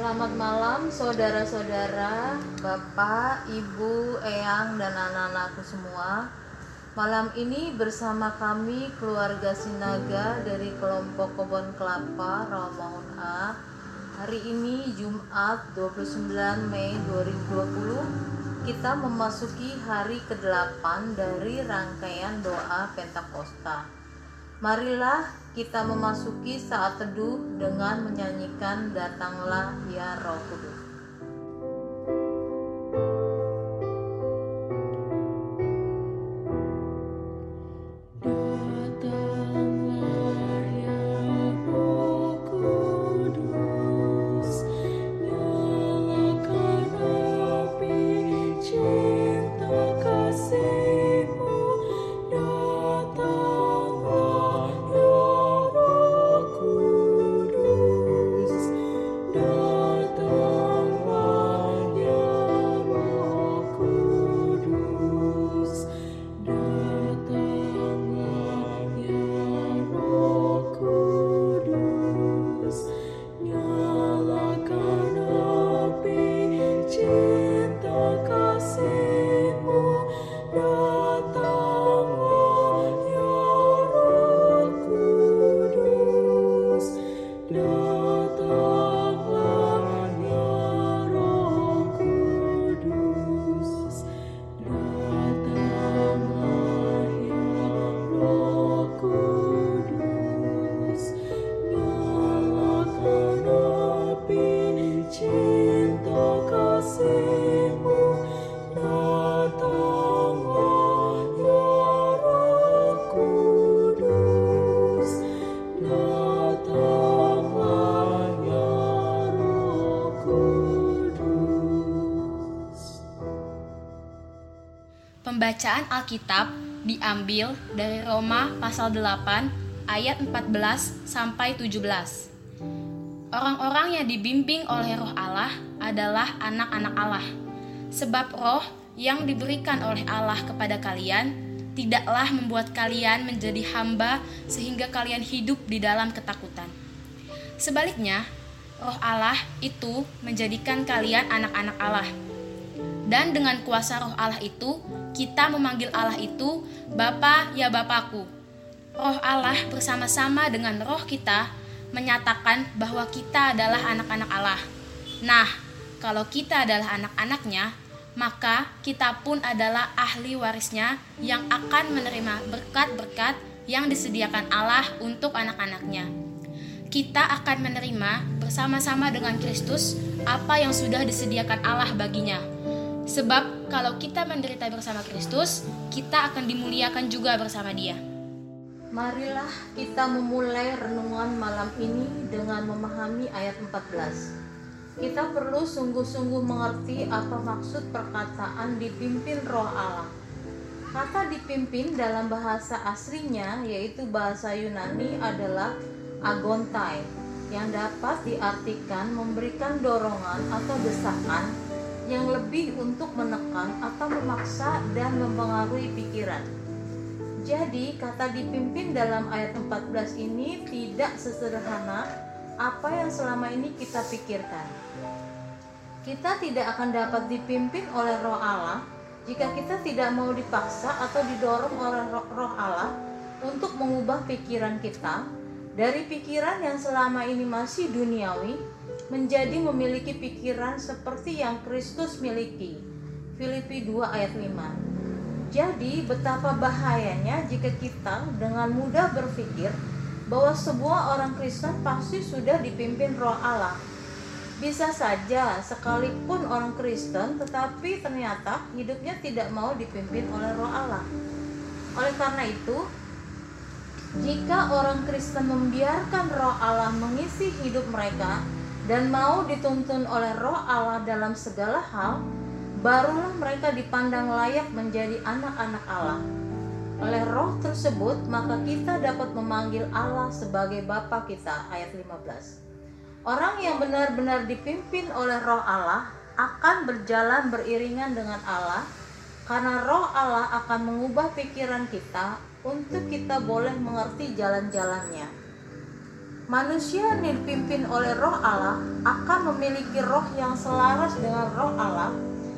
Selamat malam saudara-saudara, bapak, ibu, eyang, dan anak-anakku semua. Malam ini bersama kami keluarga Sinaga dari kelompok Kebon Kelapa Rawamangun A. Hari ini Jumat 29 Mei 2020 kita memasuki hari ke-8 dari rangkaian doa Pentakosta. Marilah kita memasuki saat teduh dengan menyanyikan Datanglah ya Roh Kudus. Pembacaan Alkitab diambil dari Roma pasal 8 ayat 14 sampai 17. Orang-orang yang dibimbing oleh Roh Allah adalah anak-anak Allah. Sebab roh yang diberikan oleh Allah kepada kalian tidaklah membuat kalian menjadi hamba sehingga kalian hidup di dalam ketakutan. Sebaliknya, roh Allah itu menjadikan kalian anak-anak Allah. Dan dengan kuasa roh Allah itu, kita memanggil Allah itu Bapa ya Bapakku. Roh Allah bersama-sama dengan roh kita menyatakan bahwa kita adalah anak-anak Allah. Nah, kalau kita adalah anak-anaknya, maka kita pun adalah ahli warisnya yang akan menerima berkat-berkat yang disediakan Allah untuk anak-anaknya. Kita akan menerima bersama-sama dengan Kristus apa yang sudah disediakan Allah baginya. Sebab kalau kita menderita bersama Kristus, kita akan dimuliakan juga bersama Dia. Marilah kita memulai renungan malam ini dengan memahami ayat 14. Kita perlu sungguh-sungguh mengerti apa maksud perkataan dipimpin roh Allah. Kata dipimpin dalam bahasa aslinya yaitu bahasa Yunani adalah agontai yang dapat diartikan memberikan dorongan atau desakan yang lebih untuk menekan atau memaksa dan mempengaruhi pikiran. Jadi kata dipimpin dalam ayat 14 ini tidak sesederhana apa yang selama ini kita pikirkan. Kita tidak akan dapat dipimpin oleh roh Allah jika kita tidak mau dipaksa atau didorong oleh roh Allah untuk mengubah pikiran kita dari pikiran yang selama ini masih duniawi menjadi memiliki pikiran seperti yang Kristus miliki. Filipi 2 ayat 5. Jadi betapa bahayanya jika kita dengan mudah berpikir bahwa sebuah orang Kristen pasti sudah dipimpin roh Allah. Bisa saja sekalipun orang Kristen tetapi ternyata hidupnya tidak mau dipimpin oleh roh Allah. Oleh karena itu, jika orang Kristen membiarkan roh Allah mengisi hidup mereka dan mau dituntun oleh roh Allah dalam segala hal, barulah mereka dipandang layak menjadi anak-anak Allah. Oleh roh tersebut, maka kita dapat memanggil Allah sebagai Bapa kita. Ayat 15. Orang yang benar-benar dipimpin oleh roh Allah akan berjalan beriringan dengan Allah karena roh Allah akan mengubah pikiran kita untuk kita boleh mengerti jalan-jalannya. Manusia yang dipimpin oleh roh Allah akan memiliki roh yang selaras dengan roh Allah.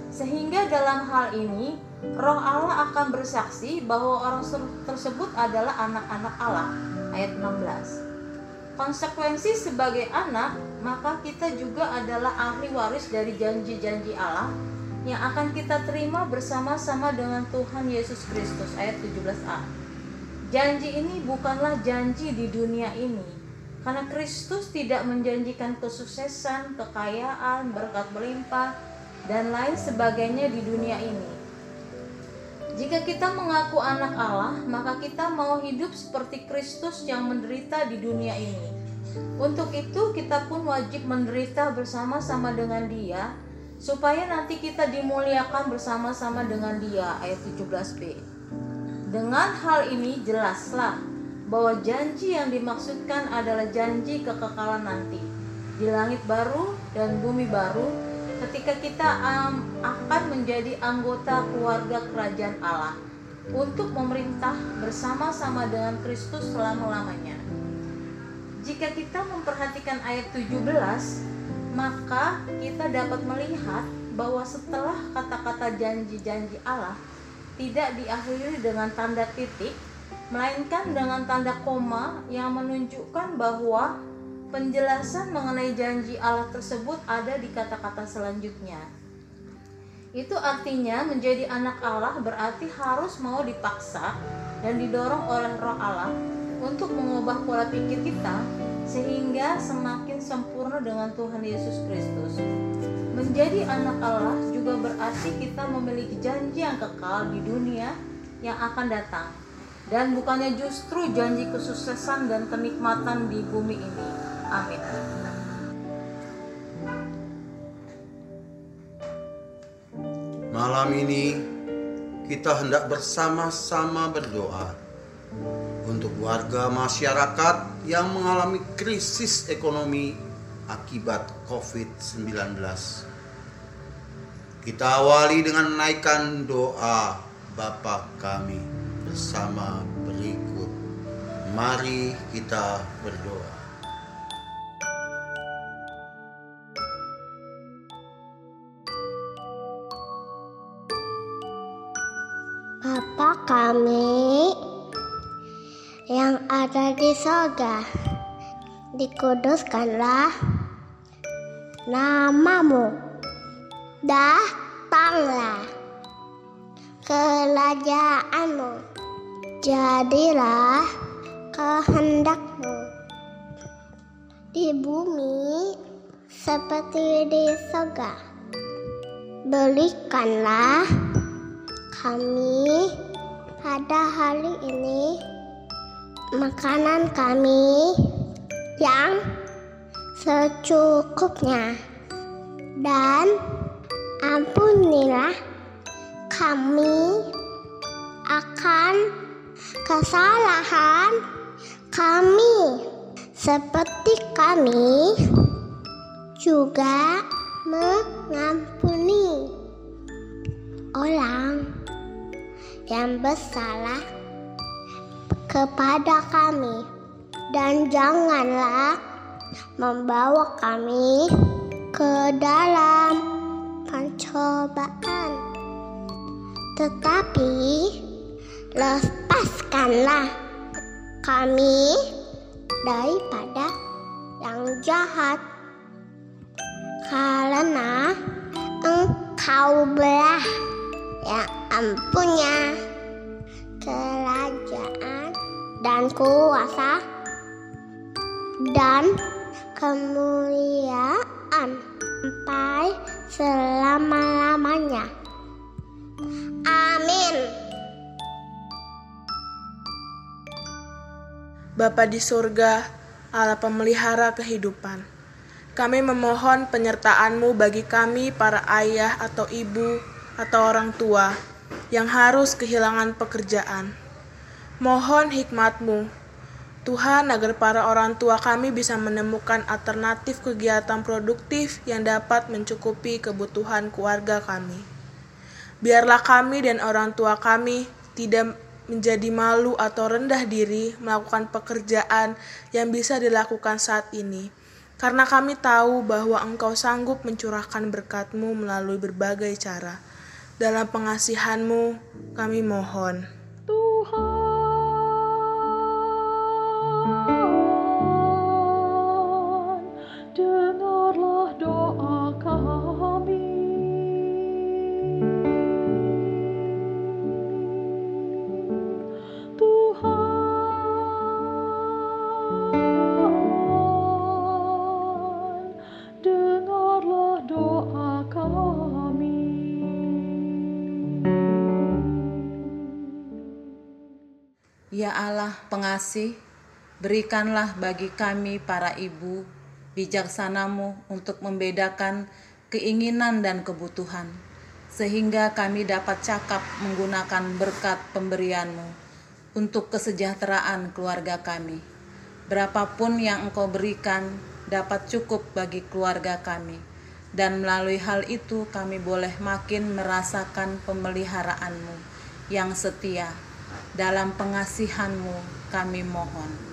Sehingga dalam hal ini roh Allah akan bersaksi bahwa orang tersebut adalah anak-anak Allah. Ayat 16 konsekuensi sebagai anak maka kita juga adalah ahli waris dari janji-janji Allah yang akan kita terima bersama-sama dengan Tuhan Yesus Kristus. Ayat 17a janji ini bukanlah janji di dunia ini karena Kristus tidak menjanjikan kesuksesan, kekayaan, berkat melimpah, dan lain sebagainya di dunia ini. Jika kita mengaku anak Allah, maka kita mau hidup seperti Kristus yang menderita di dunia ini. Untuk itu, kita pun wajib menderita bersama-sama dengan Dia, supaya nanti kita dimuliakan bersama-sama dengan Dia. Ayat 17b. Dengan hal ini, jelaslah bahwa janji yang dimaksudkan adalah janji kekekalan nanti di langit baru dan bumi baru ketika kita um, akan menjadi anggota keluarga kerajaan Allah untuk memerintah bersama-sama dengan Kristus selama-lamanya. Jika kita memperhatikan ayat 17, maka kita dapat melihat bahwa setelah kata-kata janji-janji Allah tidak diakhiri dengan tanda titik, melainkan dengan tanda koma yang menunjukkan bahwa penjelasan mengenai janji Allah tersebut ada di kata-kata selanjutnya. Itu artinya menjadi anak Allah berarti harus mau dipaksa dan didorong oleh roh Allah untuk mengubah pola pikir kita sehingga semakin sempurna dengan Tuhan Yesus Kristus. Menjadi anak Allah juga berarti kita memiliki janji yang kekal di dunia yang akan datang dan bukannya justru janji kesuksesan dan kenikmatan di bumi ini. Amin. Malam ini kita hendak bersama-sama berdoa untuk warga masyarakat yang mengalami krisis ekonomi akibat COVID-19. Kita awali dengan menaikkan doa Bapa kami bersama berikut. Mari kita berdoa. Bapa kami yang ada di sorga, dikuduskanlah namamu, datanglah kerajaanmu Jadilah kehendakmu di bumi seperti di surga. Berikanlah kami pada hari ini makanan kami yang secukupnya dan ampunilah kami akan kesalahan kami seperti kami juga mengampuni orang yang bersalah kepada kami. Dan janganlah membawa kami ke dalam pencobaan. Tetapi lepaskanlah kami daripada yang jahat karena engkau belah yang ampunya kerajaan dan kuasa dan kemuliaan sampai selama-lamanya. Amin. Bapa di surga, Allah pemelihara kehidupan. Kami memohon penyertaan-Mu bagi kami para ayah atau ibu atau orang tua yang harus kehilangan pekerjaan. Mohon hikmat-Mu, Tuhan agar para orang tua kami bisa menemukan alternatif kegiatan produktif yang dapat mencukupi kebutuhan keluarga kami. Biarlah kami dan orang tua kami tidak menjadi malu atau rendah diri melakukan pekerjaan yang bisa dilakukan saat ini. Karena kami tahu bahwa Engkau sanggup mencurahkan berkat-Mu melalui berbagai cara. Dalam pengasihan-Mu, kami mohon. Ya Allah pengasih, berikanlah bagi kami para ibu bijaksanamu untuk membedakan keinginan dan kebutuhan, sehingga kami dapat cakap menggunakan berkat pemberianmu untuk kesejahteraan keluarga kami. Berapapun yang engkau berikan dapat cukup bagi keluarga kami, dan melalui hal itu kami boleh makin merasakan pemeliharaanmu yang setia. Dalam pengasihanmu kami mohon.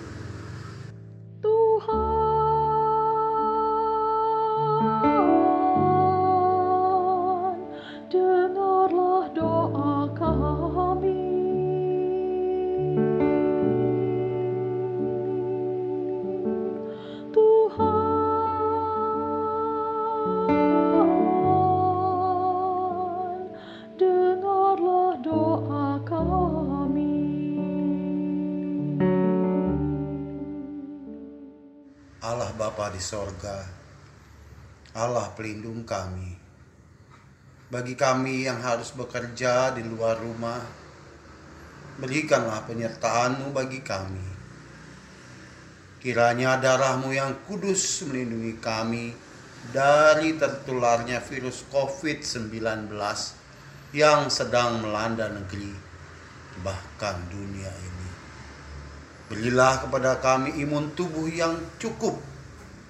Allah Bapa di sorga, Allah pelindung kami. Bagi kami yang harus bekerja di luar rumah, berikanlah penyertaan-Mu bagi kami. Kiranya darah-Mu yang kudus melindungi kami dari tertularnya virus COVID-19 yang sedang melanda negeri, bahkan dunia ini. Berilah kepada kami imun tubuh yang cukup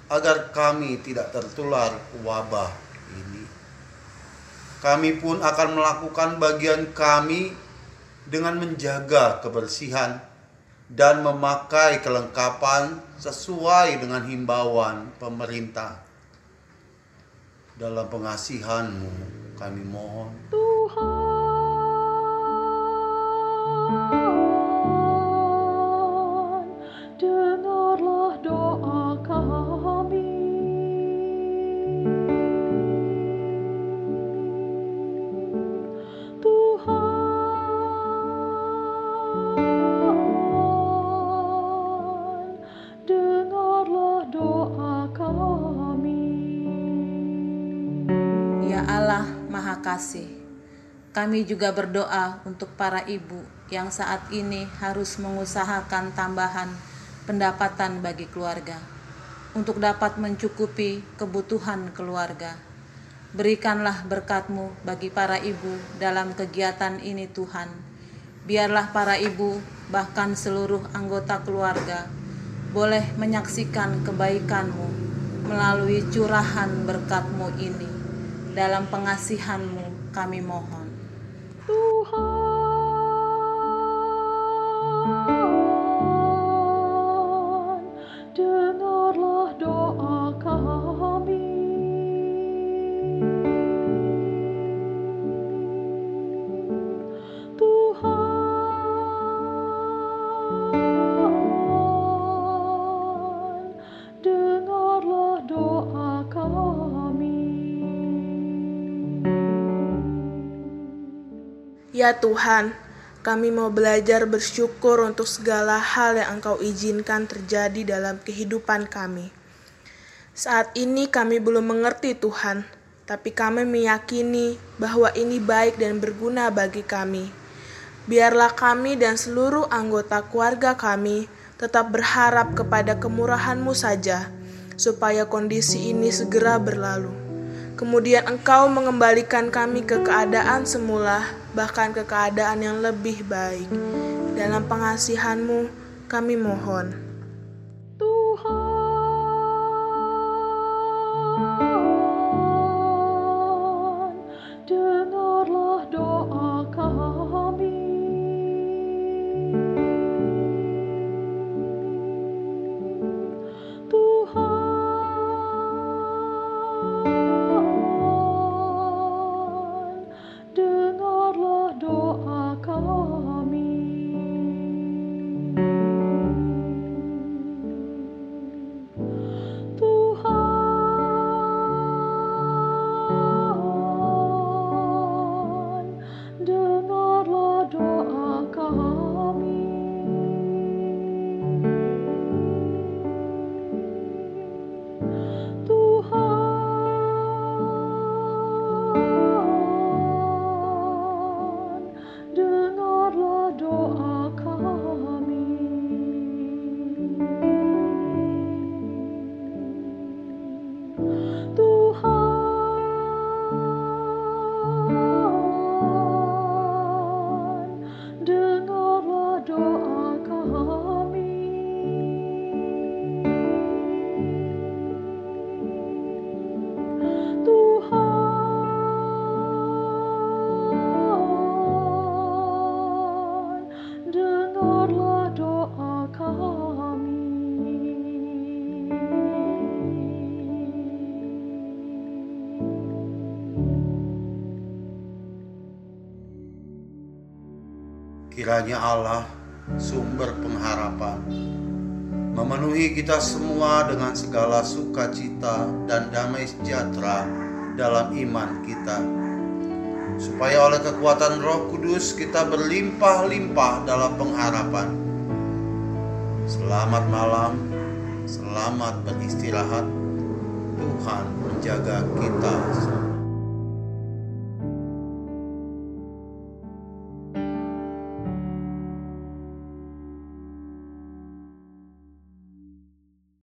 agar kami tidak tertular wabah ini. Kami pun akan melakukan bagian kami dengan menjaga kebersihan dan memakai kelengkapan sesuai dengan himbauan pemerintah. Dalam pengasihan-Mu kami mohon. Tuhan, kami juga berdoa untuk para ibu yang saat ini harus mengusahakan tambahan pendapatan bagi keluarga untuk dapat mencukupi kebutuhan keluarga. Berikanlah berkat-Mu bagi para ibu dalam kegiatan ini Tuhan. Biarlah para ibu bahkan seluruh anggota keluarga boleh menyaksikan kebaikan-Mu melalui curahan berkat-Mu ini. Dalam pengasihan-Mu kami mohon. Tuhan, Ya Tuhan, kami mau belajar bersyukur untuk segala hal yang Engkau izinkan terjadi dalam kehidupan kami. Saat ini kami belum mengerti Tuhan, tapi kami meyakini bahwa ini baik dan berguna bagi kami. Biarlah kami dan seluruh anggota keluarga kami tetap berharap kepada kemurahan-Mu saja, supaya kondisi ini segera berlalu. Kemudian Engkau mengembalikan kami ke keadaan semula, bahkan ke keadaan yang lebih baik. Dalam pengasihan-Mu, kami mohon. Kiranya Allah, sumber pengharapan, memenuhi kita semua dengan segala sukacita dan damai sejahtera dalam iman kita, supaya oleh kekuatan Roh Kudus kita berlimpah-limpah dalam pengharapan. Selamat malam, selamat beristirahat. Tuhan menjaga kita semua.